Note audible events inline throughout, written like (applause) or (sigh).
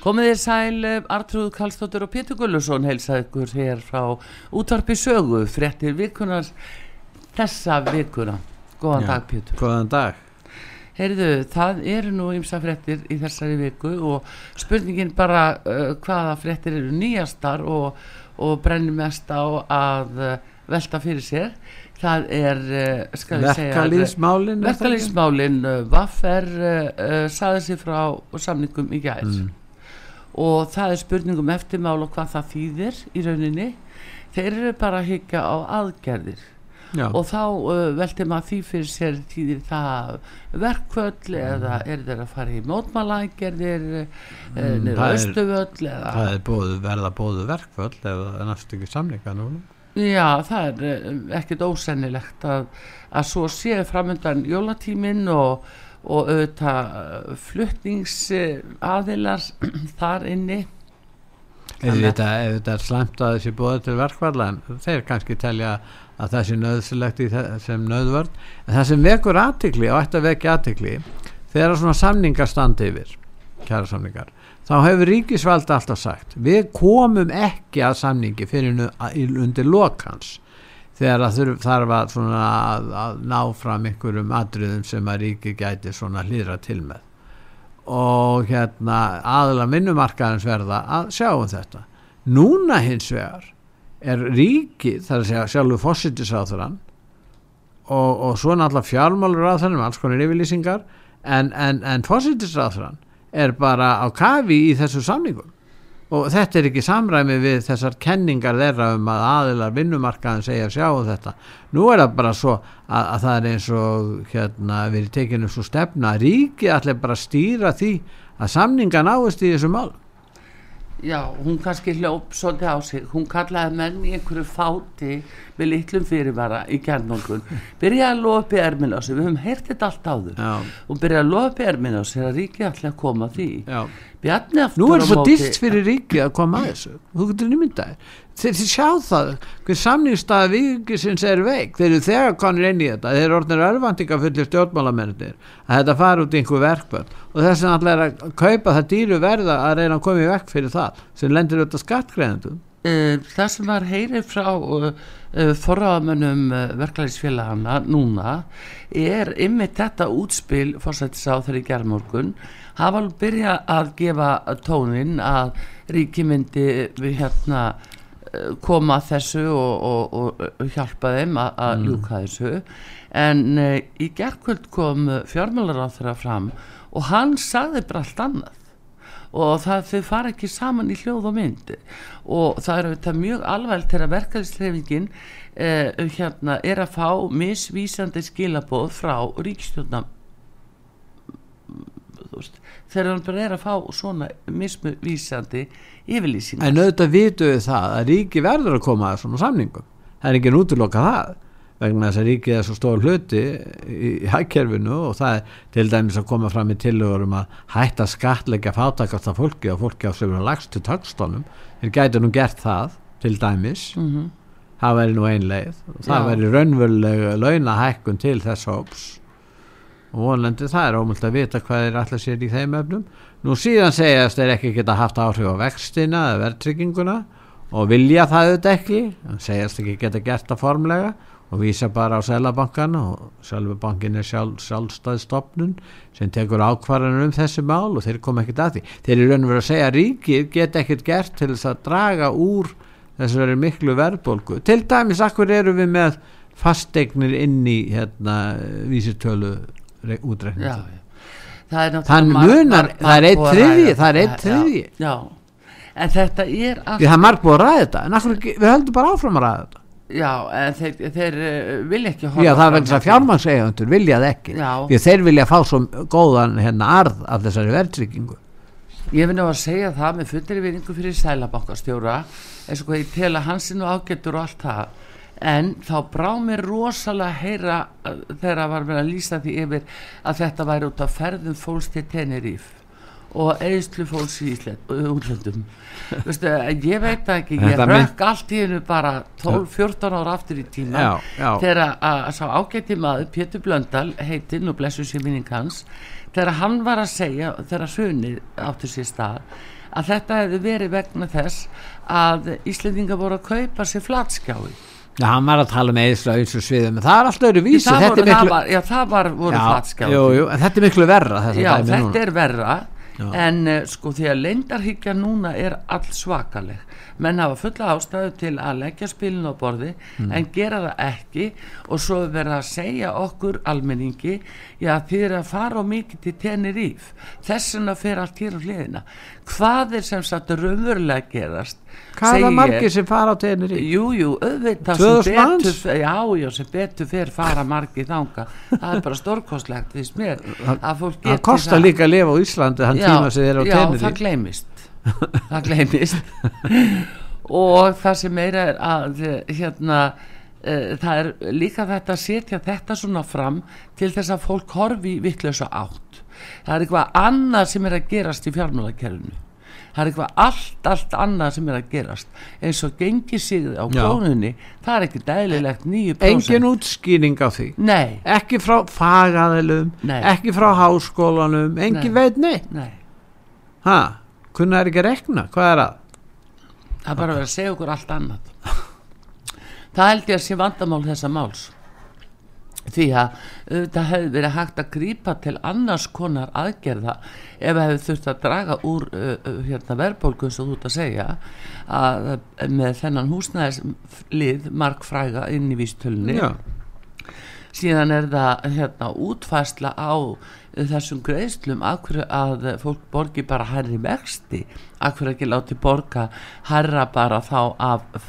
Komið þér sæl, Artrúð Kallstóttur og Pétur Gullusson heilsaði ykkur hér frá útvarpi sögu, frettir virkunar þessa vikuna. Góðan Já, dag Pétur. Góðan dag. Heyrðu, það eru nú ymsa frettir í þessari viku og spurningin bara uh, hvaða frettir eru nýjastar og, og brennir mest á að uh, velta fyrir sér. Það er, uh, skal við segja, Verkalýðsmálin. verkalýsmálin uh, Vaffer uh, uh, saði sér frá samningum í gær Mm. Og það er spurningum eftirmál og hvað það þýðir í rauninni. Þeir eru bara að higgja á aðgerðir. Já, og þá uh, velti maður því fyrir sér þýðir það verkvöll eða er þeir að fara í mótmálaðgerðir uh, Mm, Östuvöll eða það er bóðu, verða bóðu það er næstu ekki samlinga núna. Já, það er ekkert ósennilegt að, að svo sé framöndan jólatíminn og, og auðvitað fluttningsaðilar (clears throat) þar inni. Er slæmt að þessi bóðu til verkfalla en þeir kannski telja að það sé nöðsilegt sem nöðvörn en það sem vekur aðtikli og ætti að vekja aðtikli þegar svona samningar standi yfir kæra samningar þá hefur ríkisvaldi alltaf sagt við komum ekki að samningi fyrir undir lokans þegar það þarf að, að, að ná fram einhverjum atriðum sem að ríki gæti svona hlýra til með. Og hérna aðla vinnumarkaðins verða að sjá um þetta. Núna hins vegar er ríkið, það er að segja sjálfur fósittisáþurann og, og svo náttúrulega fjármálur á þennum alls konar yfirlýsingar en, en, en fósittisáþurann er bara á kafi í þessu samningum og þetta er ekki samræmi við þessar kenningar þeirra um að aðilar vinnumarkaðin segja sjá um þetta. Nú er það bara svo að, að það er eins og hérna verið tekinu svo stefna að ríkið allir bara að stýra því að samninga náist í þessu mál Já, hún kannski hljóp svolítið á sig. Hún kallaði menn í einhverju fáti með litlum fyrirvara í kjarnungun byrjaði að lofa upp í erminn á sig við höfum heyrt þetta allt áður. Já. og byrjaði að lofa upp í erminn á sig að ríkið ætla að koma því. Já. Bjarni aftur Nú er á svo dýrt fyrir ríkið að koma að þessu. Þú getur nýmyndaðir þeir sjá það hver samningstaða ríkisins er veik. Þeir eru þegar konur inn í þetta. Þeir eru orðnir örvandinga fullir stjórnmálamennir að þetta fara út í einhver verkvöld og þess að allir að kaupa það dýru verða að reyna að koma í vekk fyrir það sem lendir auðvitað skattgreðendum það sem var heyrið frá uh, uh, forraðamönnum verklæðisfélagana núna er ymmið þetta útspil fórsættis á þeirri gerðmorgun hafa alveg byrja að gefa tónin að ríki myndi við hérna koma þessu og, og, og hjálpa þeim að, að ljúka þessu. En í gerðkvöld kom fjármálar á þeirra fram og hann sagði bara allt annað og það þau fara ekki saman í hljóð og mynd. Og það er auðvitað mjög alvægt þegar verkefnisleifingin eh, hérna er að fá misvísandi skilaboð frá ríkstjórna þegar hann bara er að fá svona misvísandi yfirlýsingar. En auðvitað vitu við það að ríki verður að koma að svona samningum. Það er ekki nútiloka það vegna þess að ríkið er svo stór hluti í hagkerfinu og það er til dæmis að koma fram í tillögur um að hætta skattleggja fátakasta fólki og fólki á sem er lagst til tökstónum þeir gætu nú gert það til dæmis. Mm það væri nú ein leið. Og það Já. væri raunverulega launahækkun til þess hóps. Og vonandi það er ómult að vita hvað er allir sér í þeim öfnum nú síðan segjast þeir ekki geta haft áhrif á vextina eða verðtrygginguna og vilja það auðvitað ekki. Segjast ekki geta gert það formlega og vísa bara á Sælabankan og Sælabankin er sjálf, sjálfstæð stopnun sem tekur ákvarðanur um þessi mál og þeir koma ekkert að því. Þeir eru raun og verið að segja að ríkið geta ekkert gert til þess að draga úr þessari miklu verðbólgu. Til dæmis akkur eru við með fasteignir inn í hérna, vísitölu er Þann munar- það er þriðji, ræða. það er já, já. en þetta er allt Því það er margt búið að ræða þetta. En akkur, við höldum bara áfram að ræða þetta já, en þeir, þeir uh, vilja ekki Já, það er vegna þess að hjá því. fjármannseigandur vilja það ekki Já. því þeir vilja fá svo góðan hérna arð af þessari verðtryggingu Ég finn á að segja það með fundri vinningu fyrir sælabankastjóra eins og hvað ég tel að hans er nú ágættur og allt það en þá brá mér rosalega að heyra uh, þegar að var mér að lýsa því yfir að þetta væri út af ferðum fólks til Teneríf og eðslu fólks í útlöndum. Vistu, ég veit ekki, ég Þetta rökk allt í hennu bara 12-14 ára aftur í tíma Já, já. þegar að, sá ágætti maður Pétur Blöndal heitinn og blessu sér minning hans þegar hann var að segja þegar hrunið áttur sér stað að þetta hefði verið vegna þess að Íslendinga voru að kaupa sér flatskjái. Já, hann var að tala með eðsla eins og sviðum það er alltaf öru vísi það, er það, miklu, var, já, það var, voru já, flatskjái þetta er miklu verra þetta, Já, þetta er verra Já. en uh, sko því að leindarhyggja núna er all svakaleg menn hafa fulla ástæðu til að leggja spilin á borði Mm. en gera það ekki og svo er verið að segja okkur almenningi já þið er að fara á mikið til Teneríf þess vegna fer allt hér á hliðina. Hvað er sem sagt raunverulega gerast Hvað er segi það ég. margir sem fara á tenir í? Jú, jú, auðvitað 2000 sem betur já, já, sem betur fer fara margir þanga það er bara stórkostlegt því mér að fólk Það geti kostar líka að lifa á Íslandi þann tíma sem þeir eru á já, tenir það gleymist það gleymist. Og það sem meira er að hérna uh, það er líka þetta að setja þetta svona fram til þess að fólk horfi vittlösa átt. Það er eitthvað annað sem er að gerast í fjármálakerfinu. Það er eitthvað allt, allt annað sem er að gerast. Eins og gengi sig á krónunni það er ekki dæðilegt 9% Engin útskýring á því? Nei, Ekki frá fagaðilum. Ekki frá háskólanum Engin Nei. veit neitt? Nei. Ha, kunna er ekki að rekna, hvað er að? það er bara að vera að segja okkur allt annað. Það held ég að sé vandamál þessa máls. Því að það hefði verið hægt að grípa til annars konar aðgerða ef það hefði þurft að draga úr uh, hérna, verðbólgu sem þú ert að segja að með þennan húsnæðislið markfræga inn í vístölunni síðan er það hérna, útfæsla á þessum greiðslum að fólk borgi bara hærri vexti? Af hverju ekki láti borga hærra bara þá af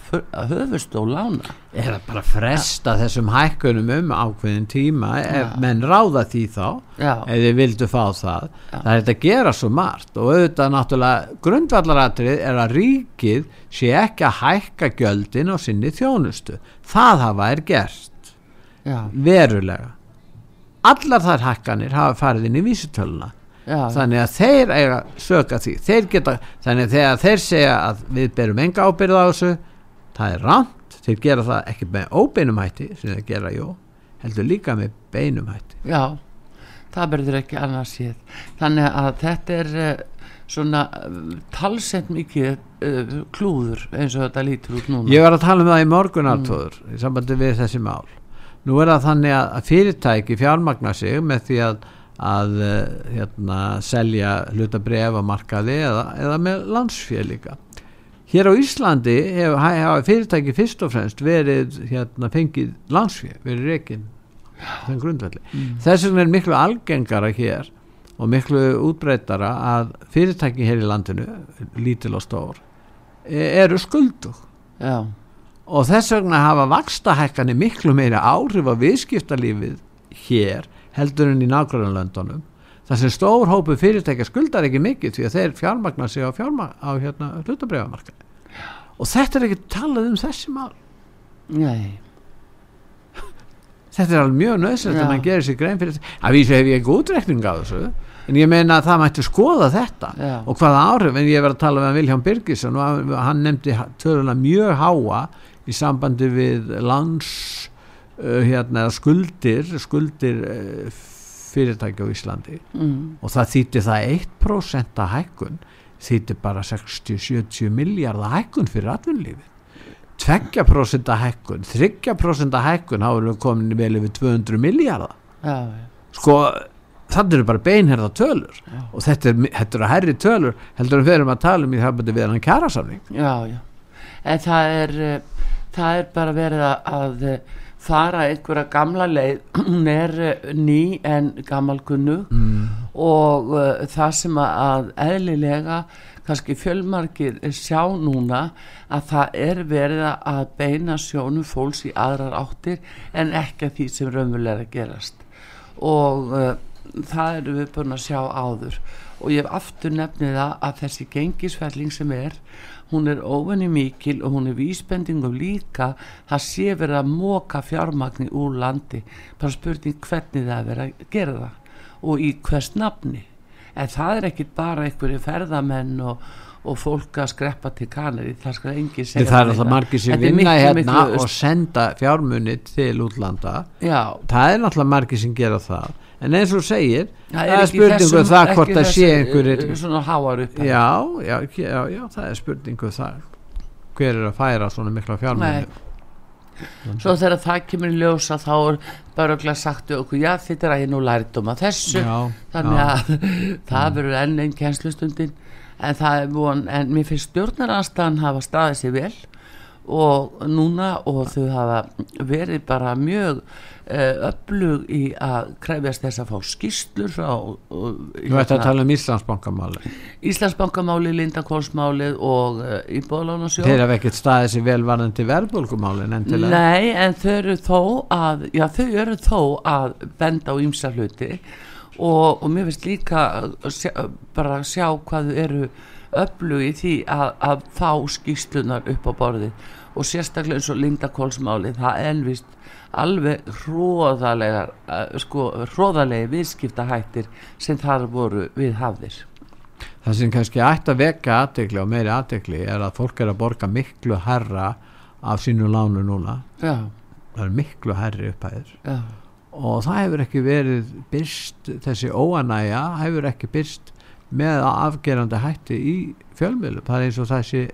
höfustól lána? Er það bara að fresta þessum hækkunum um ákveðin tíma ef menn ráða því þá Já. ef þið vildu fá það? Það er að gera svo margt og auðvitað náttúrulega grundvallaratrið er að ríkið sé ekki að hækka gjöldin á sinni þjónustu. Það hafa er gert. Verulega allar þær hækkanir hafa farið inn í vísutöluna já, þannig að þeir eiga söka því. Þeir geta, þannig að þegar þeir segja að við berum enga ábyrð á þessu það er rámt, þeir gera það ekki með óbeinum hætti sem þeir gera, jú heldur líka með beinum hætti. Já það verður ekki annars séð. Þannig að þetta er uh, svona talsett mikið uh, klúður eins og þetta lítur út núna. Ég var að tala um það í morgunartóður í sambandi við þessi mál nú er það þannig að að fyrirtæki fjármagna sig með því að að eh, hérna, selja hlutabref á markaði eða, eða með landsfél líka. Hér á Íslandi hefur hef fyrirtæki fyrst og fremst verið hérna, fengið landsfél, verið þeim grundvelli. Þess vegna er miklu algengara hér og miklu útbreytara að fyrirtæki hér í landinu lítil og stór e- eru skuldug. Já, og þess vegna hafa vakstahækkanir miklu meira áhrif á viðskiptalífið hér heldur en í nágrannlöndunum þar sem stór hópu fyrirtækja skuldar ekki mikið því að þeir fjármagna sig á, fjármagna, á hérna, hlutabreifamarkaði og þetta er ekki talað um þessi mál. Nei. (laughs) Þetta er alveg mjög nöðsynlegt Já. að mann gerir sér grein fyrir þetta að vísu hef ég ekki útrekning á þessu en ég meina að það mætti skoða þetta Já. og hvaða áhrif, en ég var að tala með Vilhján Birgisson og hann nefndi töluna mjög háa í sambandi við lands uh, hérna, skuldir skuldir uh, fyrirtæki á Íslandi. Mm, og það þýtti það 1% að hækkun þýtti bara 60-70 miljardar hækkun fyrir atvinnlífi 2% að hækkun 3% að hækkun erum við komin vel yfir 200 miljardar já, já, sko þannig eru bara beinherða tölur. Og þetta er, þetta er að herri tölur heldur við erum að tala um í það bæti við hann kjærasamning já, já. En það er uh, það er bara verið að, uh, fara einhverja gamla leið. (clears throat) Hún er uh, ný en gamalkunnu mm. og uh, það sem að, eðlilega kannski fjölmarkir sjá núna að það er verið að beina sjónum fólks í aðrar áttir en ekki að því sem raunverulega er gerast. Og uh, það eru við búin að sjá áður. Og ég hef aftur nefnið að þessi gengisfelling sem er hún er óvenni mikil og hún er vísbendingum líka það sé verið að móka fjármagni úr landi. Bara spurning hvernig það er verið að gera það og í hvers nafni. En það er ekki bara einhverju ferðamenn og, og fólk að skreppa til kanari það skal engi segja það er alltaf margir sem vinna hérna og senda fjármunni til útlanda. Já. það er alltaf margir sem gera það en eins og segir það er, spurningu um það hvort það sé einhverjir svona háar upp já, já, já, já, það er spurningu um það. Hver er að færa svona mikla fjármennu svo þegar það kemur í ljósa þá er bara okkur sagt okkur, já þetta er að ég nú lært um að þessu. Já, þannig að (laughs) það verður enn einn kjenslustundin en það er von, en mér finnst stjórnarastan hafa staðið sér vel og núna og þau hafa verið bara mjög uh, öflug í að kræfjast þess að fá skýstlur frá Þú ætti að hérna tala um Íslandsbankamáli Íslandsbankamáli, Lindakólsmáli og uh, Íbóðlánarsjóð Þeir hafa ekkert staðið sér velvarðandi verðbólkumáli Nei, en þau eru þó að já, þau eru þó að benda á ýmsa hluti og, og mér finnst líka sjá, bara að sjá hvað þau eru öflug í því að, að fá skýslunar upp á borði og sérstaklega eins og Lindakólsmáli það elvist alveg hróðalegar uh, sko, hróðalegi viðskiptahættir sem þar voru við hafðir Það sem kannski ætti að veka aðtegli og meiri aðtegli er að fólk er að borga miklu herra af sínu lánu núna Já. það er miklu herri upphæðir Já. og það hefur ekki verið byrst, þessi óanæja hefur ekki byrst með afgerandi hætti í fjölmiðlu það er eins og sé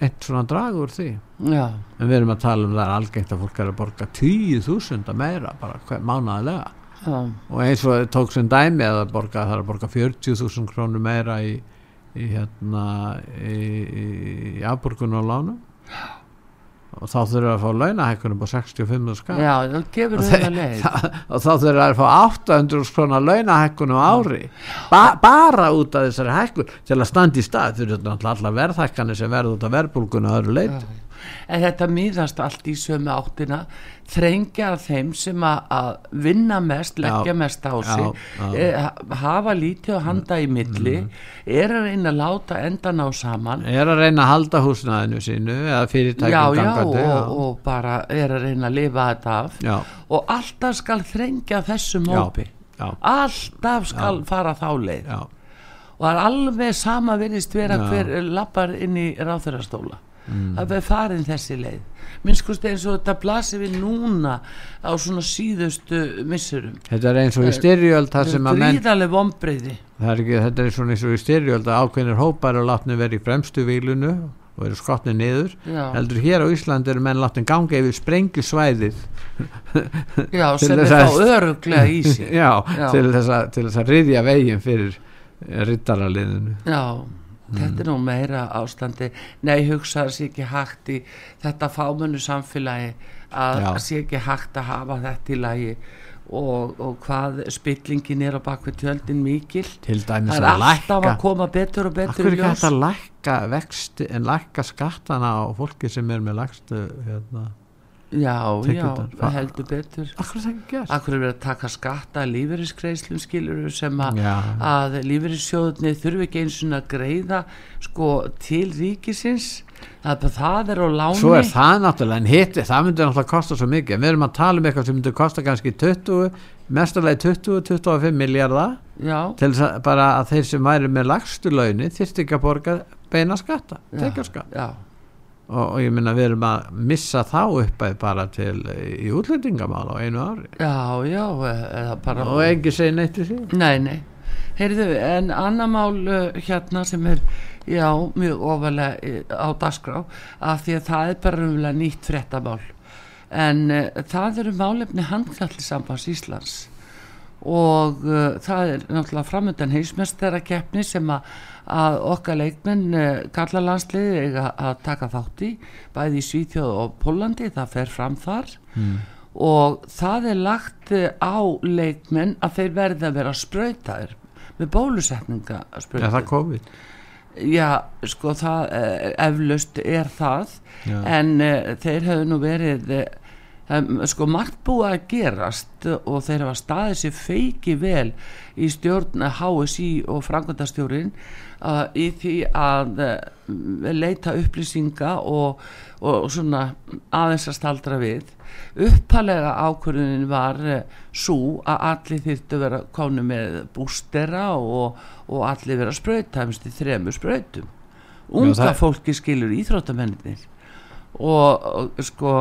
eitt svona dragur því Já. en við erum að tala um það er algengt að fólk er að borga 10.000 meira bara hver, mánaðilega Já. og eins og það tók sem dæmi að borga, það er að borga 40.000 krónur meira í, í hérna í, í afborgun og lánum og þá þurfum að fá launahækkunum á 65 skall. Já, (laughs) og þá þurfum að fá 800 krónar launahækkunum ári. Ba bara út af þessari hækkun til að standa í stað. Fyrir allar verðhækkanir sem verður út af verðbólkuna öðru leit en þetta mýðast allt í sömu áttina. Þrengja þeim sem að vinna mest, leggja Já. mest á sig Já, já. e, hafa lítið að handa í milli er að reyna að láta endan á saman. Er að reyna að halda húsnaðinu sínu eða já, fyrirtækjum já, gangandi og, og bara er að reyna að lifa þetta af. Já, og alltaf skal þrengja þessum Já. hópi. já, alltaf skal fara þá leið. Já, og það er alveg sama virðist vera Já. hver lappar inn í ráþurastóla mm. það er farin þessi leið. Minnskust eins og þetta blasir við núna á svona síðustu missurum þetta er eins og í styrjöld þar sem að menn það er ekki, þetta er svona eins og í styrjöld að ákveðnir hópar og látni verið í fremstu výlunu og eru skotni niður. Heldur hér á Íslandi eru menn látni ganga yfir sprengjusvæðið. Já (laughs) sem er að- þá öruglega í (laughs) sig já, Já. Til, þess að, til þess að riðja veginn fyrir rittaraliðinu já Þetta er nú meira ástandi Nei, hugsa það sé ekki hægt í þetta fámennu samfélagi að Já. sé ekki hægt að hafa þetta í lagi og, og hvað spillingin er á bakvið tjöldin mikil til dæmis Það er að alltaf lækka að koma betur og betur Akkur er ekki hægt að lækka vexti en lækka skattana á fólki sem er með lægstu hérna. Já, já, það heldur betur. Akkur er er verið að taka skatta lífeyriskreislum skilur sem Já. að lífeyrissjóðunni þurfi ekki eins og að greiða sko til ríkisins? Það, er það er á láni. Svo er það náttúrulega en hitti, það myndi náttúrulega kosta svo mikið. Við erum að tala um eitthvað sem myndi kosta kannski 20, mestarlega 20-25 miljardar til þess að bara að þeir sem væri með lagstu launi þyrfti ekki að borga beina skatta, já, tekjarskatt já, og, og ég minna við erum að missa þá uppæð bara til í útlendingamál á einu ári. Já, já bara og ekki segja neitt í því Nei, nei, heyrðu, en annar mál uh, hérna sem er, já, mjög ofalega eh, á dagskrá, af því að það er bara umlega nýtt fréttamál. En uh, það eru málefni handknallisambands Íslands. Og uh, það er náttúrulega framöndan heimsmestara keppni sem að, að okkar leikmenn uh, kalla landsliði eiga að taka þátt í, bæði í Svíþjóð og Pólandi, það fer fram þar. Og það er lagt eh, á leikmenn að þeir verði að vera spröytaðir með bólusetninga Já, það spröytaðir. COVID? Já, sko það eh, eflaust er það. Já. en uh, þeir hefðu nú verið það er sko margt búið að gerast og þeir hafa staðið sér feiki vel í stjórn HSI og frangvöndastjórin uh, í því að uh, leita upplýsinga og, og, svona aðeins að staldra við. Uppalega ákvörðunin var uh, svo að allir þýrtu vera konu með bústera og, og allir vera spröytæmst í þremu spröytum unga fólki skilur íþróttamennir og sko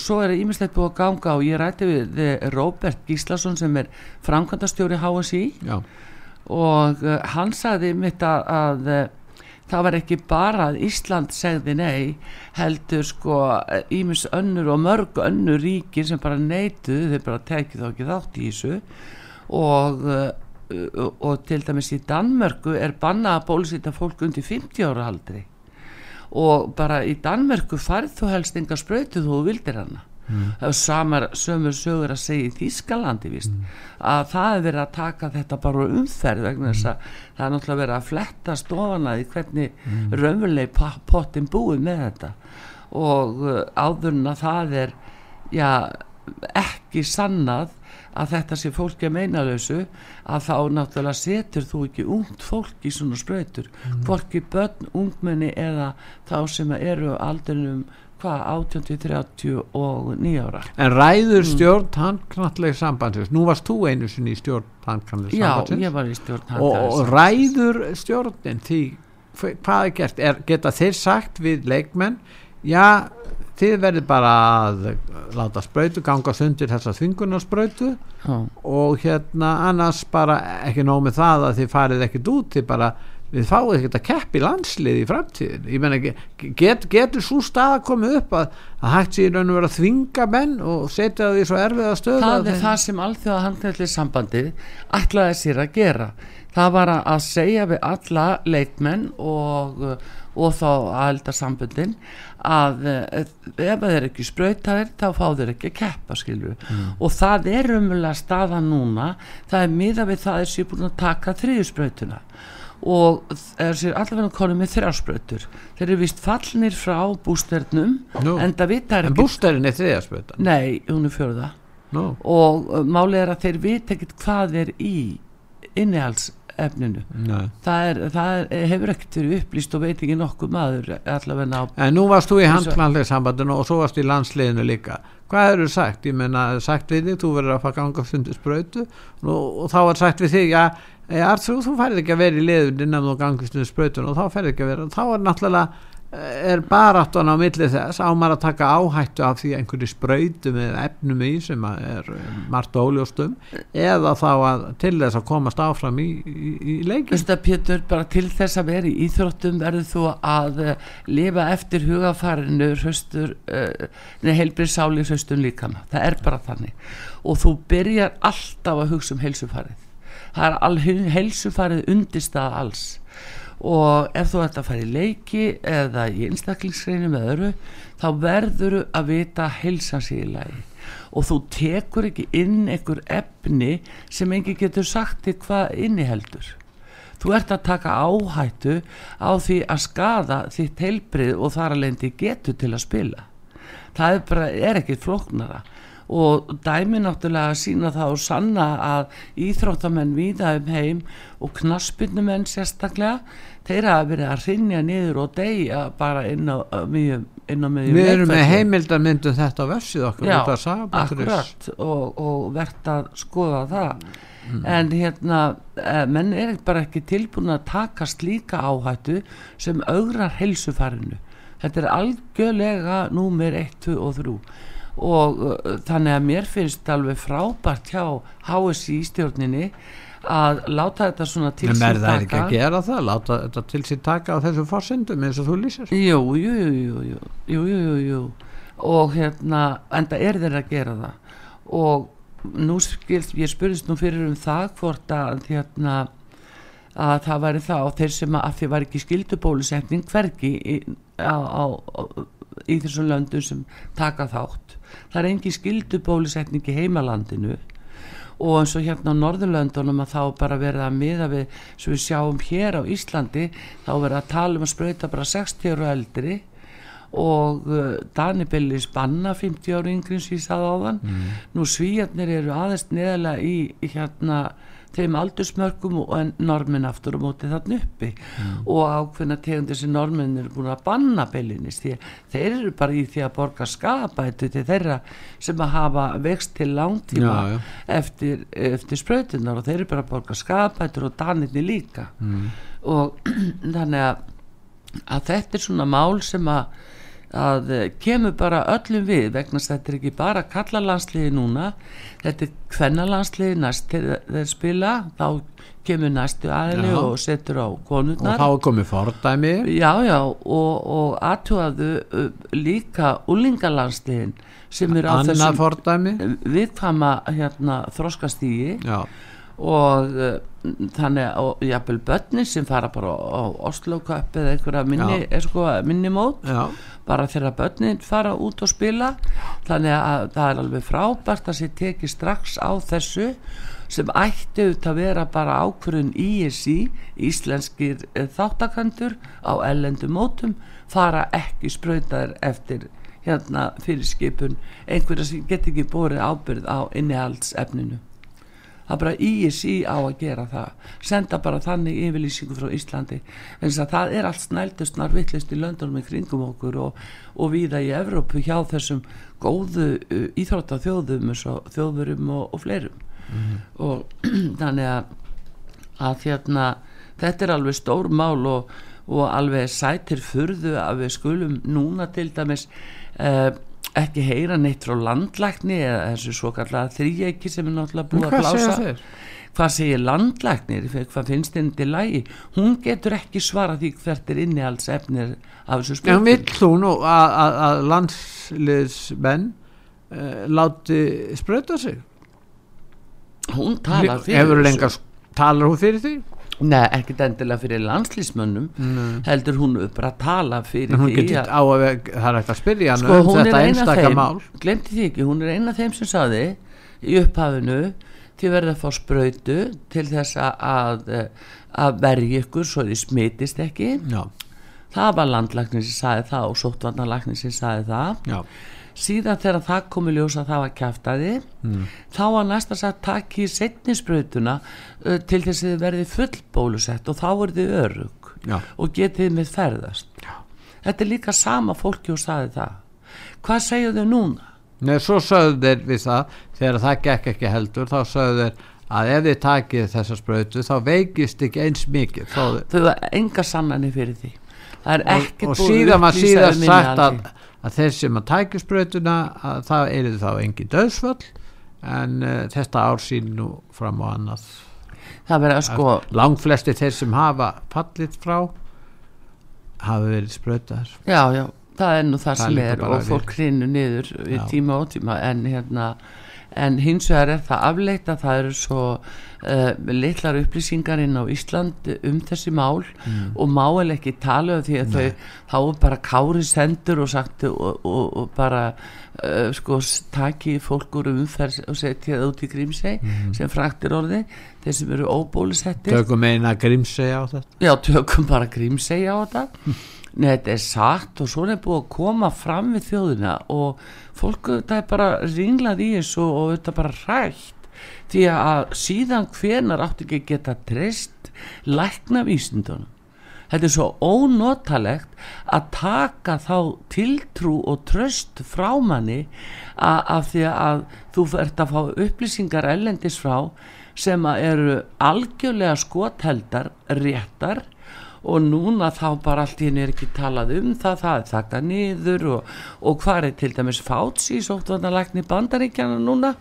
svo er ímislegt búið að ganga og ég rætti við Robert Gíslason sem er framkvæmdastjóri HSI Já. Og uh, hann sagði mitt að, að uh, það var ekki bara að Ísland segði nei heldur sko ímis önnur og mörg önnur ríkir sem bara neituð þeir bara tekið þá ekki þátt í þessu. Og, uh, og til dæmis í Danmörku er banna að bólusýta fólk undir 50 ára aldrei og bara í Danmörku farð þú helst enga spröytu þú vildir hana mm. samar sömur sögur að segja í Þískalandi víst, mm. að það er verið að taka þetta bara umferð vegna þess að það er náttúrulega verið að fletta stofana í hvernig raunverulegi pottin búið með þetta og uh, áðurna það er já, ekki sannað að þetta sé fólki að meinalösu að þá náttúrulega setur þú ekki ungt fólk í svona spröytur mm. fólki börn, ungmenni eða þá sem eru aldrinum hvað, 18, 30 og 9 ára? En ræður mm. stjórn mm. handknallega sambandsins? Nú varst þú einu sinni í stjórn handknallega sambandsins. Já, ég var í stjórn handknallega og ræður stjórnin því hvað er gert, er, geta þeir sagt við leikmenn já þið verður bara að láta spröytu ganga sundir þessa þvingunarspröytu og hérna annars bara ekki nóg með það að þið farið ekkert út þið bara, við fáið ekkert að keppi landslið í framtíðin ég menna, get, getur svo stað að koma upp að, að hægt sér og vera að þvinga menn og setja því svo erfiða stöð það er þeim. það sem allþjóða handhætli sambandið ætlaði sér að gera það var að segja við alla leikmenn og, og þá aðelda sambundin að eh, ef þeir ekki spröytaðir þá fá þeir ekki að keppa mm. og það er umvöla staða núna það er miða við það er sér búin að taka þriðjuspröytuna og sér allavega konið með þrjáspröytur þeir eru vist fallnir frá bústernum no. en það vita er ekki en bústernin er þriðjaspröytan? Nei, hún er fjóruða no. og uh, málið er að þeir vita ekkit hvað er í innihalds efninu það, er, það er, hefur ekkert verið upplýst og veit ekki nokkuð maður allavega á en nú varst þú í handknallega sambandinu og svo varst í landsliðinu líka. Hvað eru sagt, ég menna sagt við þig þú verður að fara ganga og, og þá er sagt við þig að Arþrú, þú færði ekki að vera í liðun innan þú gangist um spröytun og þá færði ekki að vera. Þá er náttúrulega er baráttan á milli þess. Á maður að taka áhættu af því einhverju spröytum eða efnum í sem er margt óljóstum eða þá að til þess að komast áfram í, í, í leikin Þú veist að Pétur, bara til þess að vera í íþróttum verður þú að uh, lifa eftir hugafarinu hraustur, uh, neða heilbrið sáli hraustum líkana, það er bara þannig. Og þú byrjar alltaf að hugsa um heilsufarið það er all heilsufarið undirstað alls. Og ef þú ert að fara í leiki eða í einstaklingsreinu með öru þá verður þú að vita heilsans í lagi. Og þú tekur ekki inn einhver efni sem engi getur sagt til hvað inniheldur. Þú ert að taka áhættu á því að skada þitt heilbrið og þar að lendi getur til að spila. Það er, bara, er ekki floknara og dæmi náttúrulega að sína það og sanna að íþróttamenn viða um heim og knaspinnumenn sérstaklega þeir hafa verið að rinja niður og deyja bara inn á mjög Við erum með heimildarmyndu þetta á versið okkur Já, akkurat og, og verðt að skoða það. Mm. en hérna eh, menn er bara ekki tilbúin að taka slíka áhættu sem augrar helsufarinu þetta er algjörlega númer 1, 2 og 3 og uh, þannig að mér finnst alveg frábært hjá HSI stjórninni að láta þetta svona til sín taka en er það ekki að gera það, láta þetta til sín taka á þessu fórsendum eins og þú lýsir. Jú, jú, jú, jú, jú, jú, jú. og hérna en það er þeirra að gera það. Og nú skilt, ég spurðist nú fyrir um það hvort að hérna að það væri það og þeir sem að því var ekki skildubólusetning hverki á, á, á, í þessum löndum sem taka þátt það er engi skildubólusetning í heimalandinu og eins og hérna á Norðurlöndunum að þá bara verða að miða við sem við sjáum hér á Íslandi þá verða að tala um að spröyta bara 60 og eldri og uh, Danibelli spanna 50 ári yngri sem ég saði á þann mm. nú svíjarnir eru aðeins neðalega í, í hérna þeim aldursmörgum og en normin aftur og mótið þarna uppi mm. og ákveðna tegundir sem normin eru búin að banna bellinis því þeir eru bara í því að borga skapætu til þeirra sem að hafa vext til langtíma já, já. eftir, eftir spröytunar og þeir eru bara að borga skapætur og danirni líka mm. og (clears throat) þannig að, að þetta er svona mál sem að að kemur bara öllum við vegna þetta er ekki bara kallalandsliði núna þetta er kvennalandsliði næst þegar spila þá kemur næstu aðli og setur á konurnar. Og þá komið fordæmi. Já já og, og aðtúaðu uh, líka úlingalandsliðin sem er á þessum viðkama hérna, þróskastígi já. Og uh, þannig að jápil börnin sem fara bara á Oslo-köp eða einhverja minni, sko, minni mót Já. Bara þegar börnin fara út og spila. Þannig að það er alveg frábært að sér teki strax á þessu sem ætti auðvitað að vera bara ákvörðun ISI, íslenskir eh, þáttakandur á ellendu mótum fara ekki spröytar eftir hérna fyrir skipun einhverja sem get ekki bórið ábyrð á innihaldsefninu það er bara ISI á að gera það. Senda bara þannig yfirlýsingu frá Íslandi. En það er allt snældust narvittlist í löndunum í kringum okkur og, og viða í Evrópu hjá þessum góðu uh, íþróttaþjóðum þjóðurum og, og fleirum. Mm. og (clears throat) þannig að, að hérna, þetta er alveg stór mál og, og alveg sætir furðu að við skulum núna til dæmis eða uh, ekki heyra neitt frá landlækni eða þessu svo kallega þrýjæki sem er náttúrulega búið að blása. hvað segir landlæknir? Hvað finnst henni til lægi hún getur ekki svara því hvert er inni alls efnir af þessu spiltum en vill hún að landsliðsmenn uh, láti spröta sig? Hún talar fyrir þessu. talar hún fyrir því Nei, ekkert endilega fyrir landslýsmönnum heldur hún upp að tala fyrir því að, að það er ekkert að spyrja sko, um þetta einstakka mál. glemti því ekki, hún er eina af þeim sem saði í upphafinu til verða að fá spröytu til þess að að vergi ykkur svo þið smitist ekki. Já. það var landlæknir sem saði það og sóttvarnarlæknir sem saði það. Já síðan þegar það komi ljósa það var kæftæði mm. þá var næsta að taka í setninspröytuna uh, til þess að þið verði full bólusett og þá er þið örug Já. og getið með ferðast Já. þetta er líka sama fólki og saði það hvað segju þau núna? Nei, svo sögðu þeir við það þegar það gekk ekki heldur þá sögðu þeir að ef þið takið þessa spröytu þá veikist ekki eins mikið þau var enga sannanir fyrir því og, og síðan var síðan sagt að að þeir sem að tækja spröytuna að það er þá engin döðsvöld en uh, þetta ár sín nú fram á annað. Það verður að sko langflesti þeir sem hafa fallit frá hafa verið spröytar já já það er nú það, það sem er og fólk hrinu niður í tíma og tíma en hérna en hins vegar er það afleitt að það eru svo uh, litlar upplýsingar inn á Ísland um þessi mál mm. og má eða ekki tala um því að Nei. þau þá bara kári sendur og sagt og, og, og bara uh, sko taki fólkur umferð og setja það út í grímseg mm. sem fraktir orði þeir sem eru óbólusettir tökum eina grímseg á þetta já tökum bara grímseg á þetta (laughs) Nei, þetta er satt og svona er búið að koma fram við þjóðina og fólku þetta er bara ringlað í þessu og þetta er bara rætt því að síðan hvenar átt ekki geta treyst lækna vísindunum þetta er svo ónotalegt að taka þá tiltrú og tröst frá manni af því að þú ert að fá upplýsingar ellendis frá sem eru algjörlega skotheldar réttar og núna þá bara allt í henni er ekki talað um það, það er þakka niður og, og hvað er til dæmis fáts í sóttvarnalækni bandaríkjana núna?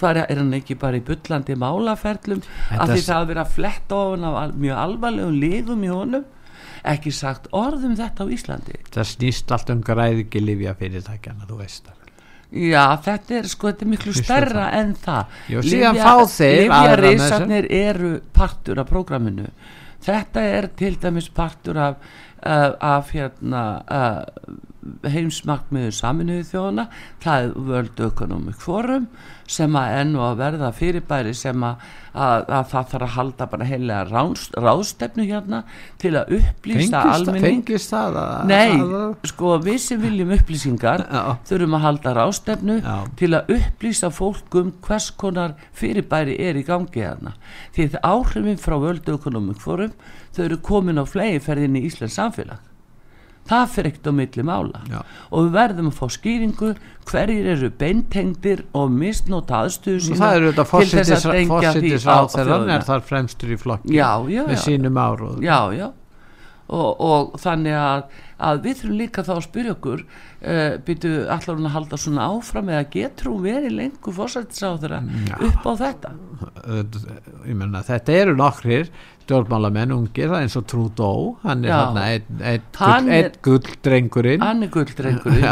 Hvað er, hann ekki bara í byllandi málaferlum? Af því það að vera flett ofan af mjög alvarlegum lífum í honum. Ekki sagt orðum þetta á Íslandi. Það snýst allt um græðiki livja fyrirtækjana, þú veist það. Já, þetta er sko, þetta er miklu stærra en það. Fá þeir Livja reysarnir eru partur af prógraminu þetta er til dæmis partur af, af, af hérna, heimsmarkmiðu saminuðu þjóðana það er World Economic Forum sem að ennu að verða fyrirbæri sem að, að, að það þarf að halda bara heilega ráðst, ráðstefnu hérna til að upplýsta almenning. fengist það að, nei, sko við sem viljum upplýsingar þurfum að halda ráðstefnu Já. til að upplýsta fólk um hvers konar fyrirbæri er í gangi hérna. Því það áhrifin frá World Economic Forum þau eru komin á flegiferðin í Íslands samfélag það fyrir ekkert á milli mála. Já. og við verðum að fá skýringu hverjir eru beintengdir og misnóta aðstöðu sína til þess að dengja því á þjóðuna er þar fremstur í flokki já, já, með sínum áróð já, já. Og, og þannig að, að við þurfum líka þá að spyrja okkur uh, eh, byrju allar hún að halda svona áfram eða getur hún verið lengur fórsættisáður upp á þetta? Ég menna þetta eru nokkrir stjórnmálamenn ungir eins og Trudeau hann er hann einn ein, ein gulldrengurinn. Hann er gulldrengurinn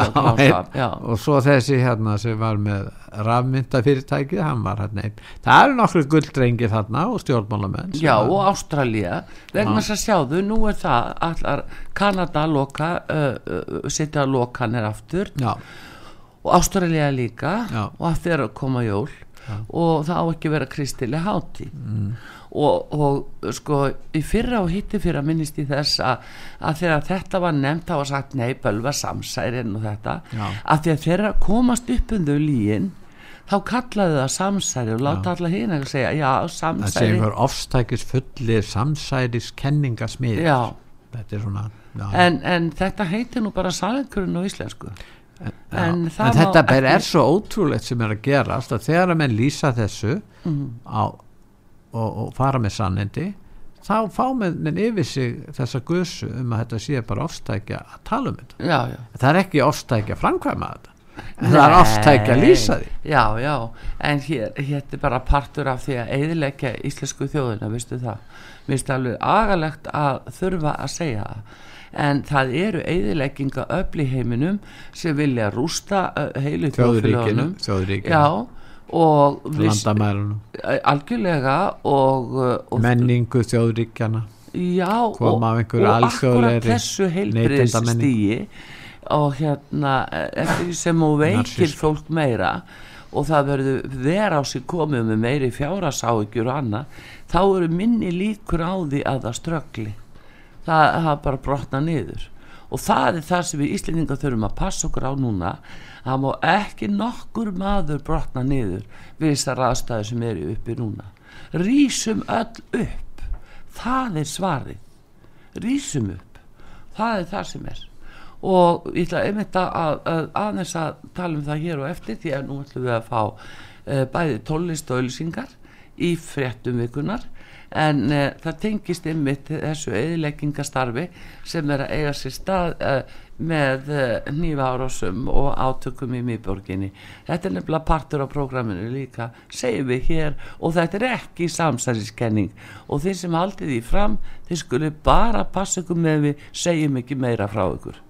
(laughs) og svo þessi hérna sem var með rafmyndafyrirtæki hann var hann einn. Það eru nokkru gulddrengir þarna og stjórnmálamenn já og Ástralja vegna þess að sjáðu nú er það allar Kanada loka uh, setja lokanir aftur. Já. og Ástralja líka. Já. og að þeirra koma jól. Já. og það á ekki vera kristileg háti mm. Og, og sko í fyrra og hitti fyrra minnist í þess að, að þegar þetta var nefnt þá var sagt nei, bölva samsærin og þetta. Já. að að þeirra komast upp um þau líin þá kallaði það samsæri og láta alla hérna að segja já, samsæri það séum fyrir ofstækis fullir samsæris kenningasmið þetta er svona en, en þetta heitir nú bara salenkurinn á íslensku. En, en, en þetta ekki... er svo ótrúlegt sem er að gera að þegar að menn lýsa þessu mm. á og, og fara með sannindi þá fá með yfir sig þessa guðsu um að þetta sé bara ofstækja að tala um þetta. Já, já. það er ekki ofstækja að framkvæma þetta. En það er ofstækja að lýsa því. Já, já, en hér, hér er bara partur af því að eiðilegja íslensku þjóðina, vistu það? Það alveg agalegt að þurfa að segja það en það eru eiðilegginga öll í heiminum sem vilja rústa heilu þjóðfélagunum já og algjörlega og, og menningu þjóðríkjana já og, og akkurat þessu heilbriðstígi og hérna eftir sem hún veikir fólk meira og það verður vera á sig komið með meiri fjárasáðugjur og annað þá eru minni líkur á því að það ströggli það, það bara brotna niður. Og það er það sem við Íslendinga þurfum að passa okkur á núna. Það má ekki nokkur maður brotna niður við þessar aðstæðu sem eru uppi núna. Rýsum öll upp. Það er svarið. Rýsum upp. Það er það sem er. Og ég ætla einmitt að aðeins að, að tala um það hér og eftir því að nú ætlum við að fá uh, bæði tólist og ölsingar í fréttum vikunar en uh, það tengist einmitt þessu eðileggingastarfi sem er að eiga sér stað uh, með uh, nýfa árásum og átökum í miðborginni. Þetta er nefnilega partur á prógraminu líka segjum við hér og þetta er ekki samsæðiskenning og þeir sem haldið því fram þeir skulle bara passa ykkur með við segjum ekki meira frá ykkur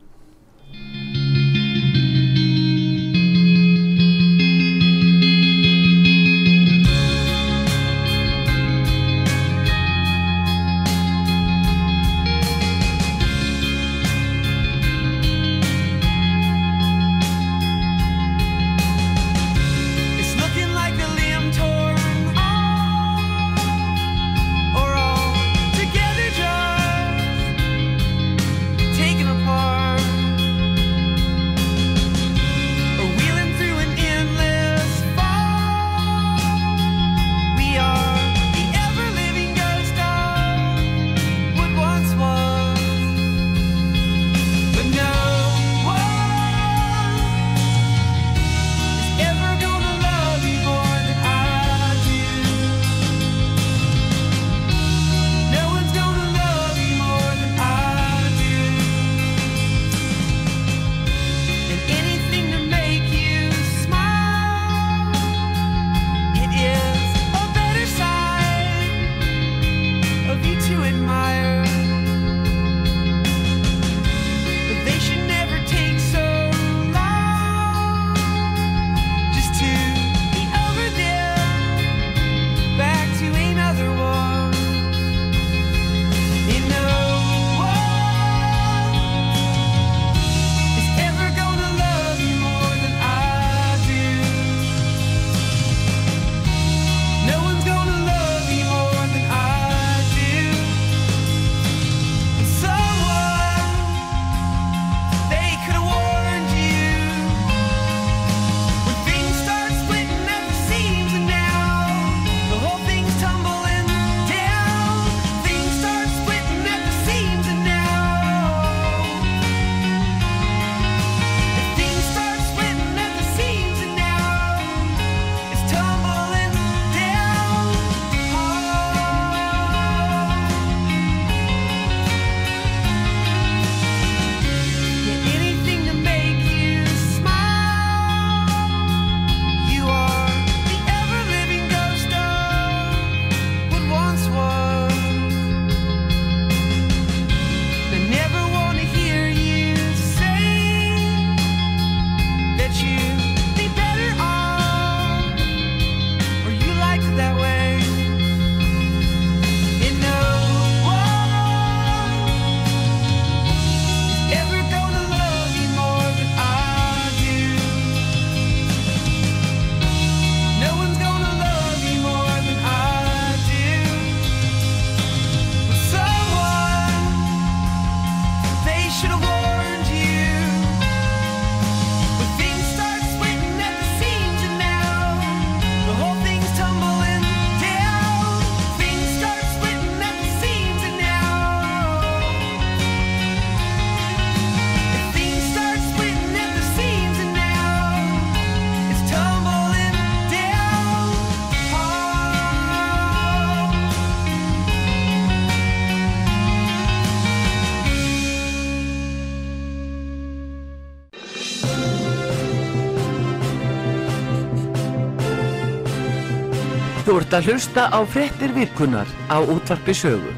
ert að hlusta á frettir virkunar á útvarpi sögu.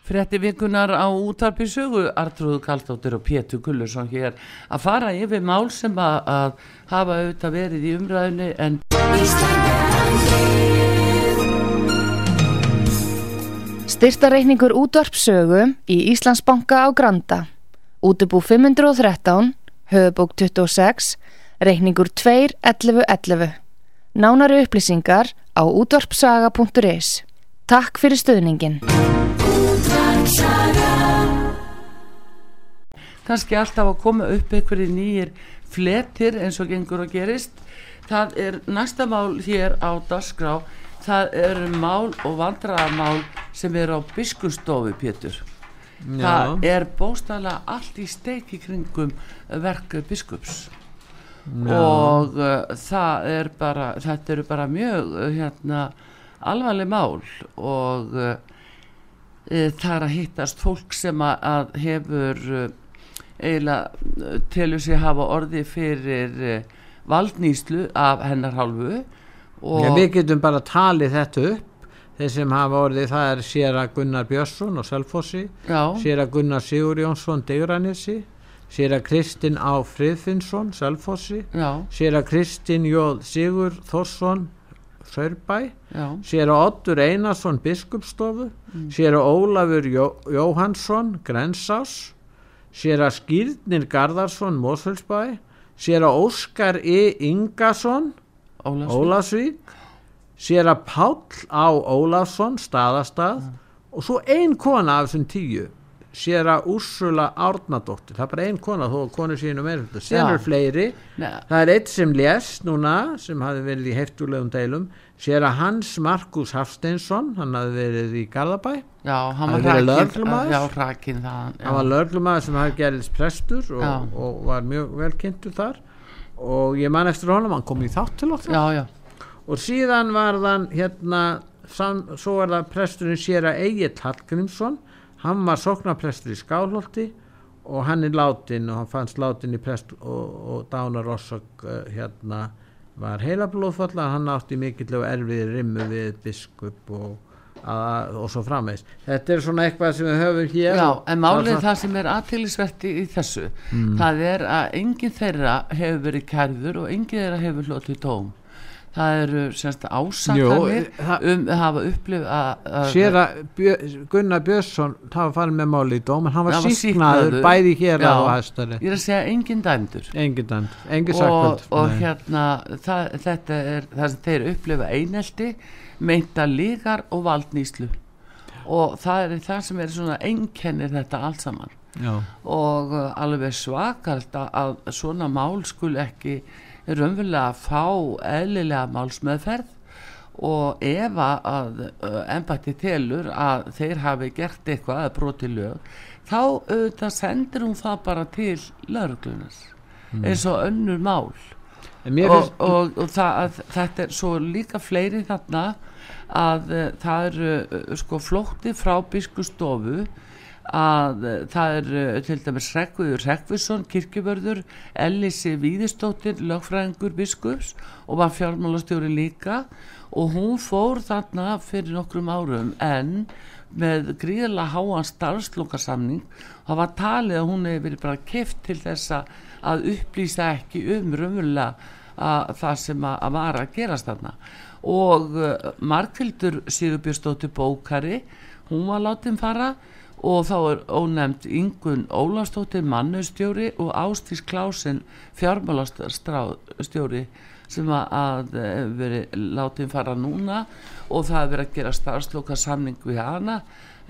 Frettir virkunar á útvarpi sögu, Artrúð Kallstóttir og Pétur Gullursson hér að fara yfir mál sem að, að hafa auðvitað verið í umræðinu en... Styrtareikningur útvarpsögu í Íslandsbanka á Granda. Útubú 513, höfubók 26, reikningur 2.11.11. Nánari upplýsingar á útvarpsaga.is. Takk fyrir stöðningin. Kanski alltaf að koma upp einhverju nýjir fletir eins og gengur og gerist. Það er næsta mál hér á Dasgrá. Það eru mál og vandraðamál sem eru á biskustofu, Pétur. Já. Það er bóstala allt í steiki kringum verk biskups. Já. og uh, það er bara þetta eru bara mjög uh, hérna alvarleg mál og uh, það er að hittast fólk sem að, að hefur eiginlega telur sig hafa orði fyrir valdnýslu af hennar hálfu Já, við getum bara talið þetta upp þeir sem hafa orðið það er Sera Gunnar Björnsson og Selfossi Sera Gunnar Sigur Jónsson Degranissi sér að Kristinn Á. Friðfinnsson Selfossi, sér að Kristinn Jóð Sigur Þorsson Sörbæ, sér að Ottur Einarsson Biskupstofu. Mm. sér að Ólafur Jó, Jóhansson Grensás, sér að Skýrnir Garðarsson Mósfellsbæ, sér að Óskar E. Ingarsson Ólafsvík. Sér að Páll Á. Ólafsson Staðastað. Mm. og svo ein kona af þessum tíu sér að Úrsula Árnadóttir. Það er bara einn kona þó að konu sínum er sen er fleiri. Nei. það er eitt sem lést núna sem hafi verið í heftulegum deilum sér að Hans Markus Hafsteinsson. Hann hafi verið í Garðabæ. Já, hann var rækinn hann var lörglumæður sem hafi gerðist prestur og, og var mjög velkynntur þar. Og ég man eftir honum hann kom í þátt til okkur já, já. og síðan var þann hérna sam, svo var það presturinn sér að Egil Hallgrímsson hann var soknaprestur í Skálholti og hann er látin og hann fannst látin í prest og, og Dánar Rossok uh, hérna var heila blóðfalla hann átti mikill og erfið rimmu við biskup og, að, og svo framvegs þetta er svona eitthvað sem við höfum hér. Já, en málið það sem er aðtýrlisverti í þessu. Mm. það er að enginn þeirra hefur verið kærður og enginn þeirra hefur hlutið tóm það eru semst ásakanir um að hafa upplif að sér að Bjö, Gunnar Björnsson var farið með máli í dóm en hann var, síknaður bæði hér á hæstari ég er að segja engin dæmdur. Engin dæmdur, engin sakvöld og, og hérna það, þetta er það sem þeir upplifa einelti meinta lígar og valdnýslu og það er það sem er svona einkennir þetta allt saman. Já. og uh, alveg svakalt að svona mál skul ekki raunverulega að fá eðlilega málsmeðferð og ef að ennbætti telur að þeir hafi gert eitthvað að broti lög þá auðvitað sendir hún það bara til lauruglunas mm. eins og önnur mál og, og, og það, þetta er svo líka fleiri þarna að það eru sko flótti frá biskustofu að eh, það er eh, til dæmis Rekviður Rekvisson, kirkjubörður Ellissi Víðistóttir lögfræðingur biskups og var fjármálastjóri líka. Og hún fór þarna fyrir nokkrum árum en með gríðilega háan starfslokarsamning það var talið að hún hefði verið bara keft til þessa að upplýsa ekki um raunverulega það sem að, að var að gerast þarna. Og uh, Markvildur Sigurbjörnsdóttir Bókari hún var látið fara og þá er ónefnd Ingun Ólastóttir mannustjóri og Ástís Klásin fjármálastjóri sem að veri látið fara núna. Og það er verið að gera starfsloka samning við hana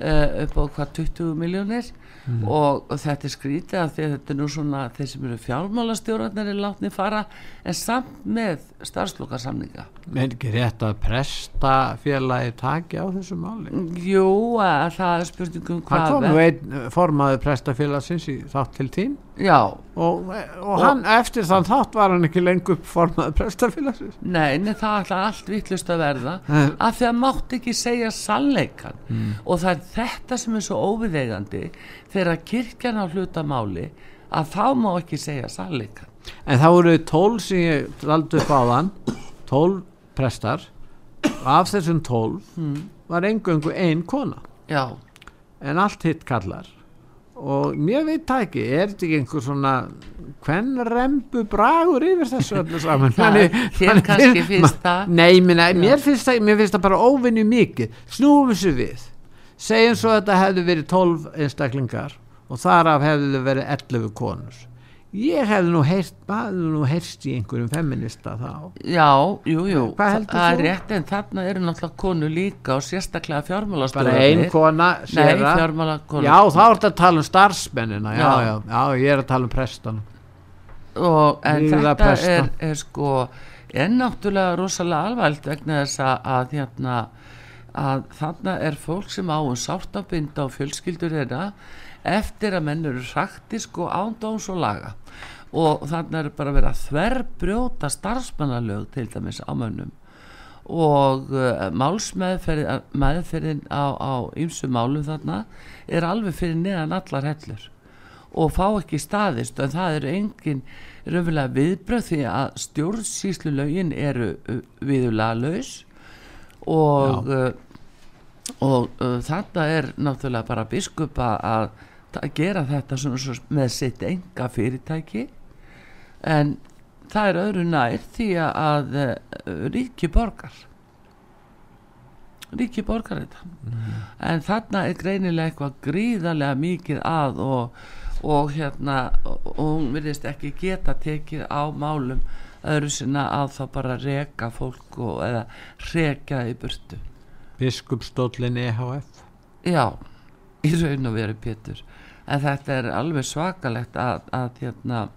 uh, upp á hvað 20 miljónir mm. og, og þetta er skrítið að þetta er nú svona þeir sem eru fjármálastjóratnir er látnið fara en samt með starfsloka samninga Er ekki rétt að presta félagi taki á þessu máli? Jú, að það er spurningum hvað Það kom nú einn formaður presta félagsins í þátt til tím Já. Og, og hann, og, eftir þann þátt var hann ekki lengur formaður presta félagsins Nei, en það er allt vittlust að verða. Að því að mátt ekki segja sannleikan mm. og það er þetta sem er svo óviðegandi þegar kirkjan á hlutamáli að þá má ekki segja sannleikan En það voru tól sem ég valdi upp á þann 12 prestar. Af þessum 12 mm. var engöngu ein kona. Já. En allt hitt kallar og mér veit það ekki, er þetta ekki einhver svona hvern rembu bragur yfir þessu öllu saman? (laughs) Þér kannski finnst það. Nei, minna, mér, finnst það, mér finnst það bara óvinni mikið. Snúum þessu við. Segjum svo að þetta hefði verið 12 einstaklingar og þar af hefði verið 11 konur ég hefði nú heyrst nú heyrst í einhverjum feminista þá. Já, jú, jú. Það er rétt en þarna eru náttúrulega konu líka og sérstaklega fjármálastöður bara ein kona, séra. Nei, já, þá er þetta að tala um starfsmennina já, já, já, já ég er að tala um prestan og en Líða þetta presta. er, er sko er náttúrulega rosalega alvægt vegna þess að hérna að þarna er fólk sem á um sártabinda og fjölskyldur þeirra eftir að menn eru hraktisk og ándóns og laga. Og þannig er bara verið að þverbrjóta starfsmannalög til dæmis á mönnum. Og uh, málsmeðferðin á ymsu málum þarna er alveg fyrir neðan allar hellur og fá ekki staðist. En það eru engin raunverulega viðbröð því að stjórnsýslu lögin eru uh, viðulega laus. Og uh, og uh, þetta er náttúrulega bara biskupa að að gera þetta svona, með sitt enga fyrirtæki en það er öðru nær því að uh, ríki borgar. Ríki borgar þetta. Mm. en þarna er greinilega eitthvað gríðarlega mikið að og, og hérna og hún virðist ekki geta tekið á málum öðru sinna að þá bara reka fólk og, eða reka í burtu. Biskupsdólin EHF Já, í raun og veru Pétur en þetta er alveg svakalegt að, að hérna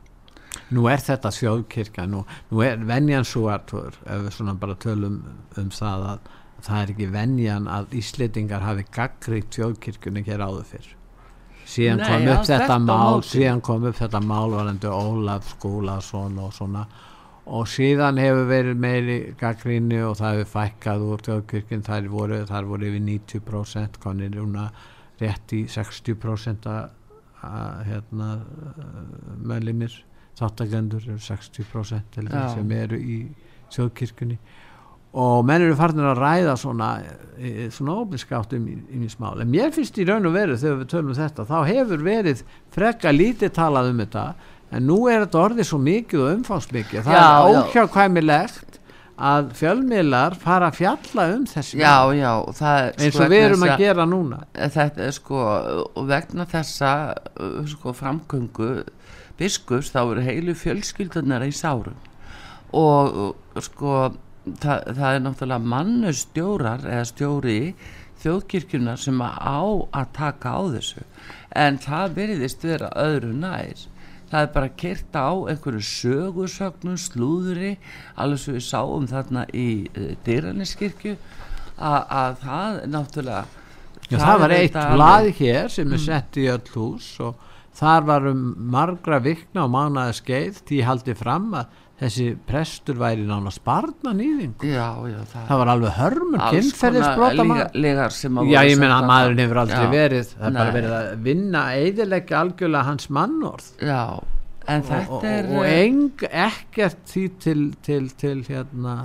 Nú er þetta þjóðkirkja nú, nú er venjan svo að ef við svona bara tölum um það að það er ekki venjan að Íslitingar hafi gaggríkt þjóðkirkjunni hér áður fyrr. Síðan Nei, kom upp þetta mál síðan kom upp þetta mál varandi Ólaf Skúlason og svona. Og síðan hefur verið meiri gaggríni og það hefur fækkað úr þjóðkirkjun þar voru, voru yfir 90% konir rétt í 60% að hérna, meðlimir þáttagendur eru 60% sem eru í sjóðkirkunni og menn eru farin að ræða svona, e, svona ofinskátt um í smál, en mér finnst í raun og veru þegar við tölum um þetta, þá hefur verið frekka lítið talað um þetta en nú er þetta orðið svo mikið og umfáðsmikið, það já, er óhjákvæmilegt að fjölmiðlar fara að fjalla um þessi já, já, eins sko og við erum að gera núna. Þetta er sko vegna þessa uh, sko, framgöngu biskus þá eru heilu fjölskyldunar í sárum. Og sko það, það er náttúrulega mannustjórar eða stjóri þjóðkirkjunar sem á að taka á þessu. En það veriðist vera öðru nær það er bara kert á einhverju sögursögnum, slúðri alveg sem við sáum þarna í uh, eh, Dyraninskirkju að það náttúrulega Já, það, það var eitt blað hér sem er mm. sett í öll hús og þar varum margra vikna og mánaði skeið því haldi fram að þessi prestur væri nána sparnan í þing það, það var alveg hörmur kynferðisbrota já ég menna að maðurinn hefur aldrei já, verið það er bara verið að vinna eidilegja algjörlega hans mannorð. Já en þetta og, er og, og eh, eng, ekkert því til, til, til hérna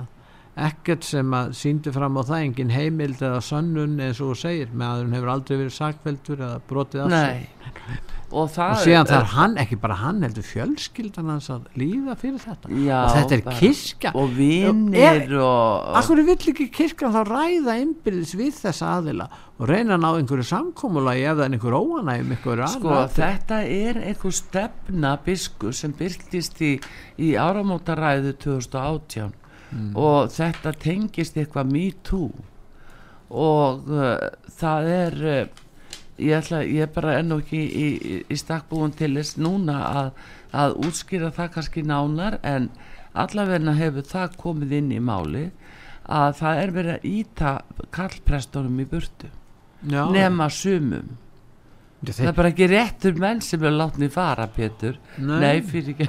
ekkert sem að síndi fram á það engin heimild eða sönnun eins og segir. Meðan hefur aldrei verið sakveldur eða brotið af sig og, og síðan er hann, ekki bara hann heldur fjölskyldan hans að líða fyrir þetta. Já, og þetta er kirkja. og vinnir og Akkur vill ekki kirkja þá ræða innbyrðis við þessa aðila og reyna að ná einhverju samkómulagi ef það er einhver óanægum einhverju sko þetta er einhver stefna bisku sem byrktist í, í áramótaræðu 2018 mm. og þetta tengist eitthvað me too. Og uh, það er uh, ég, ætla, ég bara enn og ekki í, í, í stakkbúin til þess núna að, að útskýra það kannski nánar en allavegna hefur það komið inn í máli að það er verið að íta kallprestónum í burtu. Já. nema sumum. Þeir... það er bara ekki réttur menn sem er látnið fara Pétur. Nei, nei fyrir ekki.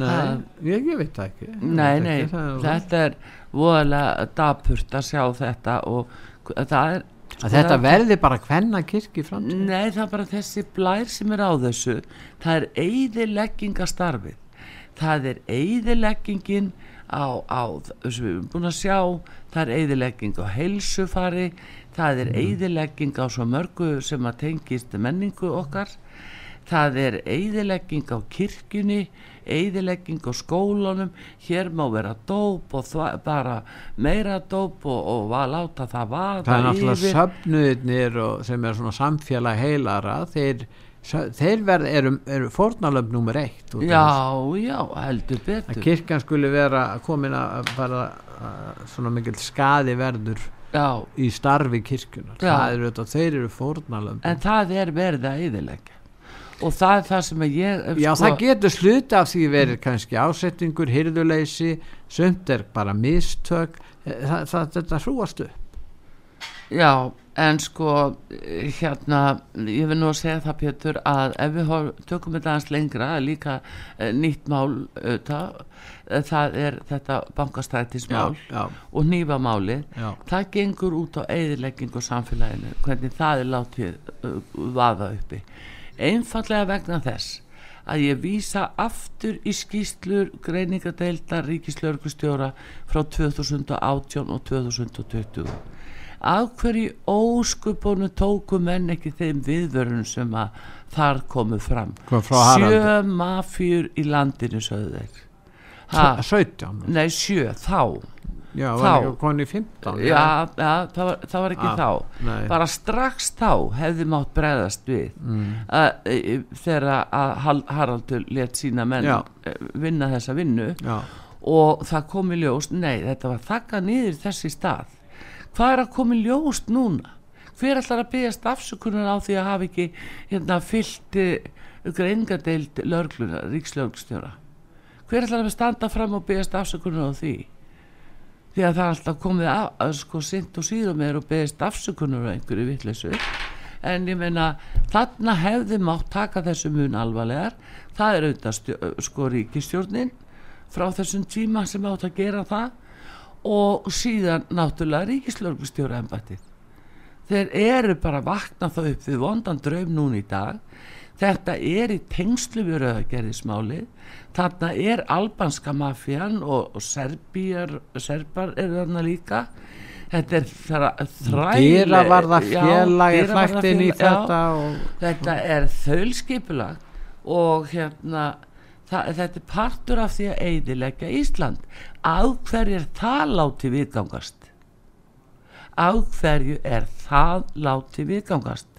Nei, ég, ég veit það ekki. Nei, nei, þetta er voðalega dapurt að sjá þetta og það er að þetta verði bara hvenna kirkji fram Nei, það er bara þessi blær sem er á þessu. Það er eidileggingastarfið það er eigðileggingin á, á sem við erum búin að sjá. Það er eigðilegging á heilsufari. Það er eigðilegging á svo mörgu sem að tengist menningu okkar. Það er eigðilegging á kirkjunni eigðilegging á skólanum hér má vera dóp og bara meira dóp og, og að láta það vaða það er náttúrulega söfnuðinir sem er svona samfélag heilara þeir þeir verð eru, eru fórnalöfn nummer eitt já, já, heldur betur. Að kirkjan skulle vera komin að bara svona mikil skadi verður já. í starfi eru þetta, þeir eru fórnalöfn en það er verið að yfirleggja og það er það sem ég já, sko, það getur sluta af því verið kannski ásettingur, hyrðuleysi sönd er bara mistök. Eh, það, það, þetta hrúast upp. Já en sko hérna ég vil nú að segja það Pétur að ef við tökum þetta aðeins lengra líka e, nýtt mál auðvitað, e, það er þetta bankastætismál og nýfamáli það gengur út á eðileggingu samfélaginu, hvernig það er látið vaða uppi einfallega vegna þess að ég vísa aftur í skýslur greiningadeildar ríkislörgustjóra frá 2018 og 2020 af hverju óskuponu tóku menn ekki þeim viðvörun sem að þar komu fram? Sjö mafjur í landinu sögðu þeir. Ha, 17? Nei sjö, þá Já, þá, var ekki koni 15 Já, ja, það, var, það var ekki ah, þá nei. bara strax þá hefði mátt bregðast við mm. að, þegar að Haraldur let sína menn Já. Eh, vinna þessa vinnu Já. og það kom í ljós nei, þetta var þakka niður þessi stað hvað er að koma í ljóst núna hver ætlar að byggjast afsökunar á því að hafa ekki hérna, fyllt ykkur engadeild lörgluna, ríkslörgstjóra hver ætlar að standa fram og byggjast afsökunar á því því að það er alltaf komið að, að sko sint og síðan með og byggjast afsökunar á einhverju vittlesu en ég meina þarna hefði mátt taka þessu mun alvarlegar. Það er auðvitað sko ríkistjórnin frá þessum tíma sem átt að gera það. Og síðan náttúrulega ríkislörgustjóra ennbættið þeir eru bara vakna þá upp við vondan draum núna í dag þetta er í tengslu við rauðagerðismáli þarna er albanska mafjan og, og serbíjar serbar eru þarna líka. Þetta er þræðileg dýra var það félagi flættin í þetta og, þetta er þaulskipulag og hérna það, þetta er partur af því að eidilegja Ísland. Á hverju er það láti viðgangast? Á hverju er það láti viðgangast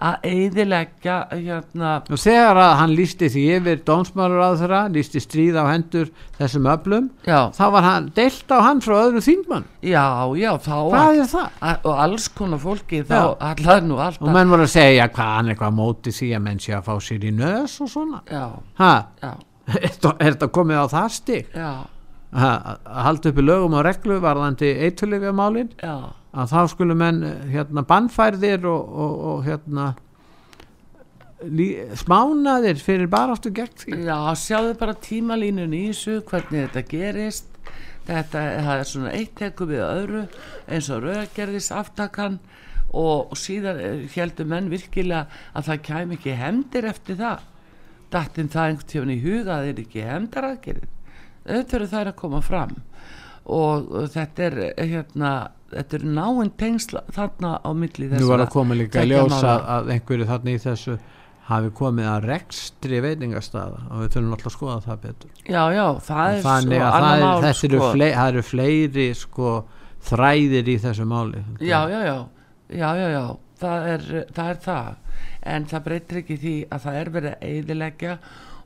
að eidilegja hérna og þegar að hann lísti því yfir dónsmálur á þeirra, lísti stríð á hendur þessum öflum, já. þá var hann deilt á hann frá öðrum þingmann já, já, þá er? Að, og alls konar fólki þá og menn voru að segja hvað hann eitthvað móti því að menn sé að fá sér í nöðs og svona? Já, já. (laughs) Er þetta komið á það stík að halda upp í lögum og reglu varðandi eitulifja málin að þá skulum menn hérna bannfærðir og, og, og hérna lí, smánaðir fyrir baráttu gegn því. Já, sjáðu bara tímalínun í þessu hvernig þetta gerist. Þetta er svona eitt teku við öðru eins og rauðgerðis aftakan og síðan heldur menn virkilega að það kæm ekki hemdir eftir það. Dattinn það einhvern tífn í huga að það er ekki hefndaraðgerið auðvitað eru þær að koma fram og þetta er hérna þetta er náinn tengsla þarna á milli þess að Nú var að koma líka að ljósa að einhverju þarna í þessu hafi komið að rekstri veitingastaða og við þurfum alltaf að skoða það betur. Já, já, það er Þannig að það, mál, er, sko. eru fleiri, það eru fleiri sko þræðir í þessu máli Já, já, já, já, já, já. Það, er, það er það. En það breytir ekki því að það er verið að eidilegja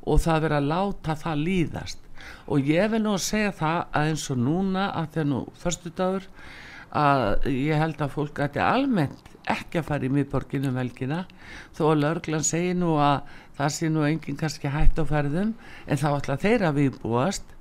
og það verið að láta það líðast og ég vil nú segja það að eins og núna að það er nú förstu dagur að ég held að fólk ætti almennt ekki að fara í miðborginu um velkina þó að laurglan segir nú að það sé nú enginn kannski hætt á ferðum en þá ætla þeirra viðbúast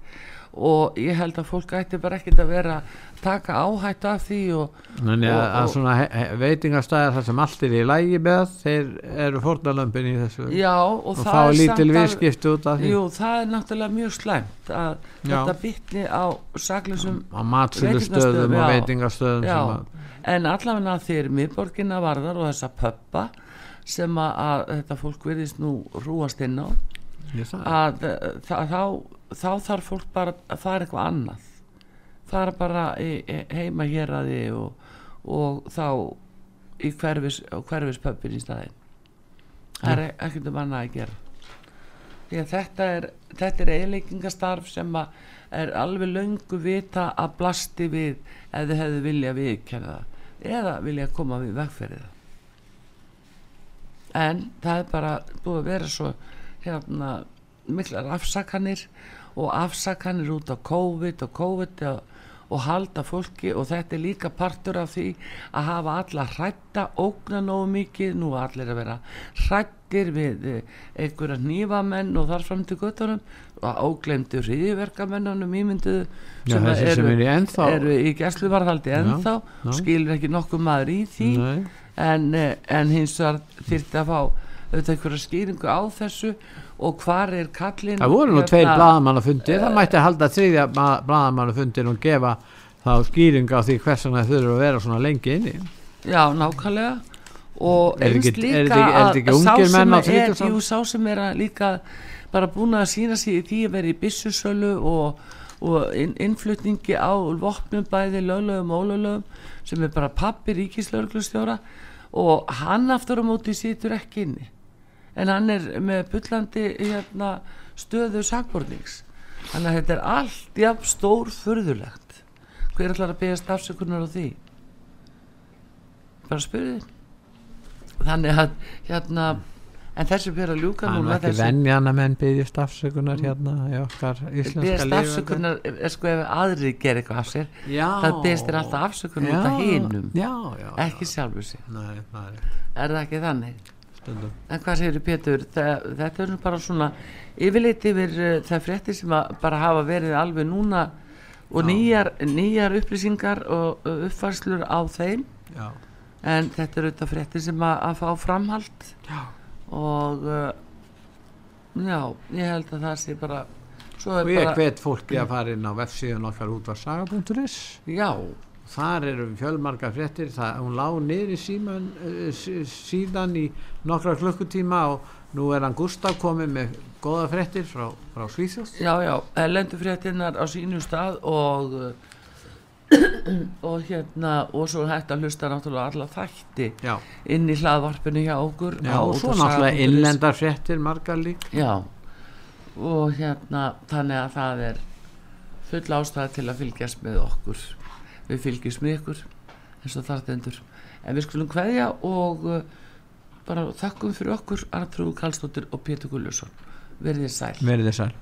og ég held að fólk ætti bara ekkert að vera taka áhættu af því og, Næ, og, að svona veitingastæðar þar sem allt er í lægi með þeir eru fórnalömpin í þessu. Já, og, og fá lítil viðskipt út af því. Jú, það er náttúrulega mjög slæmt að já. þetta bytni á saklisum á matsilustöðum og veitingastöðum að... en allavega þeir miðborginna varðar og þessa pöppa sem að, að þetta fólk verðist nú rúast inn á að það, þá, þá þarf fólk bara að fara eitthvað annað. Fara bara heima hér að því og, og þá í hverfis, hverfispöppin í staðin það er ekkert um annað að gera. Því að þetta er þetta er eiginleikingastarf sem er alveg löngu vita að blasti við ef þið hefðu vilja viðkjana það eða vilja koma við vegferðið en það er bara búið að vera svo hérna miklar afsakanir og afsakanir út á COVID og COVID og, og halda fólki og þetta er líka partur af því að hafa alla hrætta ógna nógu mikið, nú allir að vera hrættir við eh, einhverja nývamenn og þar fram til göttunum og óglemdu hriðiverkamennunum ímynduðu sem, Já, eru, sem eru, eru í gæsluvarðaldi ennþá, skilur ekki nokkuð maður í því. Nei. En, eh, en hins vegar þyrti að fá auðvitað einhverja skýringu á þessu og hvar er kallin það voru nú hérna, tveir bladamannafundir það mætti halda þriðja bladamannafundir og gefa þá skýringu á því hversan það þurfa að vera svona lengi inni. Já, nákvæmlega. Og einst líka að sá sem er, jú, sá sem er að líka bara búin að sína sig í því að vera í bissusölu og, og inn, innflutningi á vopnum bæði löglegum og ólöglegum sem er bara pappi ríkislauglustjóra og hann aftur á móti sýtur ekki inni en hann er með byllandi hérna, stöðu sagbornings þannig að þetta er allt jafn stór förðulegt hver ætlar að beðast afsökunar á því? Bara spyrðið þannig að hérna en þessi fyrir að ljúka núna það er venjan að menn byggjast afsökunar hérna í okkar íslenska byggjast afsökunar, sko ef aðri ger eitthvað af sér já, það byggjast þér alltaf afsökunar út af hinnum ekki sjálfur sér. Er það ekki þannig Stundum. en hvað segir Pétur? Það, þetta er bara svona yfirleitt yfir uh, það frétti sem bara hafa verið alveg núna og nýjar, nýjar upplýsingar og uppfarslur á þeim. Já. en þetta er auðvitað frétti sem að, að fá framhald. Já. Og uh, já, ég held að það sé bara og ég hvet fólki að (clears throat) fara inn á websíðun okkar útvarsaga.is já þar eru fjölmarga fréttir. Það, hún lág niður í síman uh, síðan í nokkra klukkutíma og nú er hann Gustaf komið með goða fréttir frá, frá Svíþjóð. Já já, lendur fréttinnar á sínu stað og (clears throat) og hérna og svo hægt að hlusta náttúrulega alla þætti já. inn í hlaðvarpinu hjá okkur. Já, og svo náttúrulega innlendar fréttir margar lík já og hérna þannig að það er full ástæði til að fylgjast með okkur við fylgjast með ykkur eins og þar tendur en við skulum hvaðja og uh, bara þakkum fyrir okkur Artrúð Kallstóttir og Pétur Gullusson verðið sæl. Verðið sæl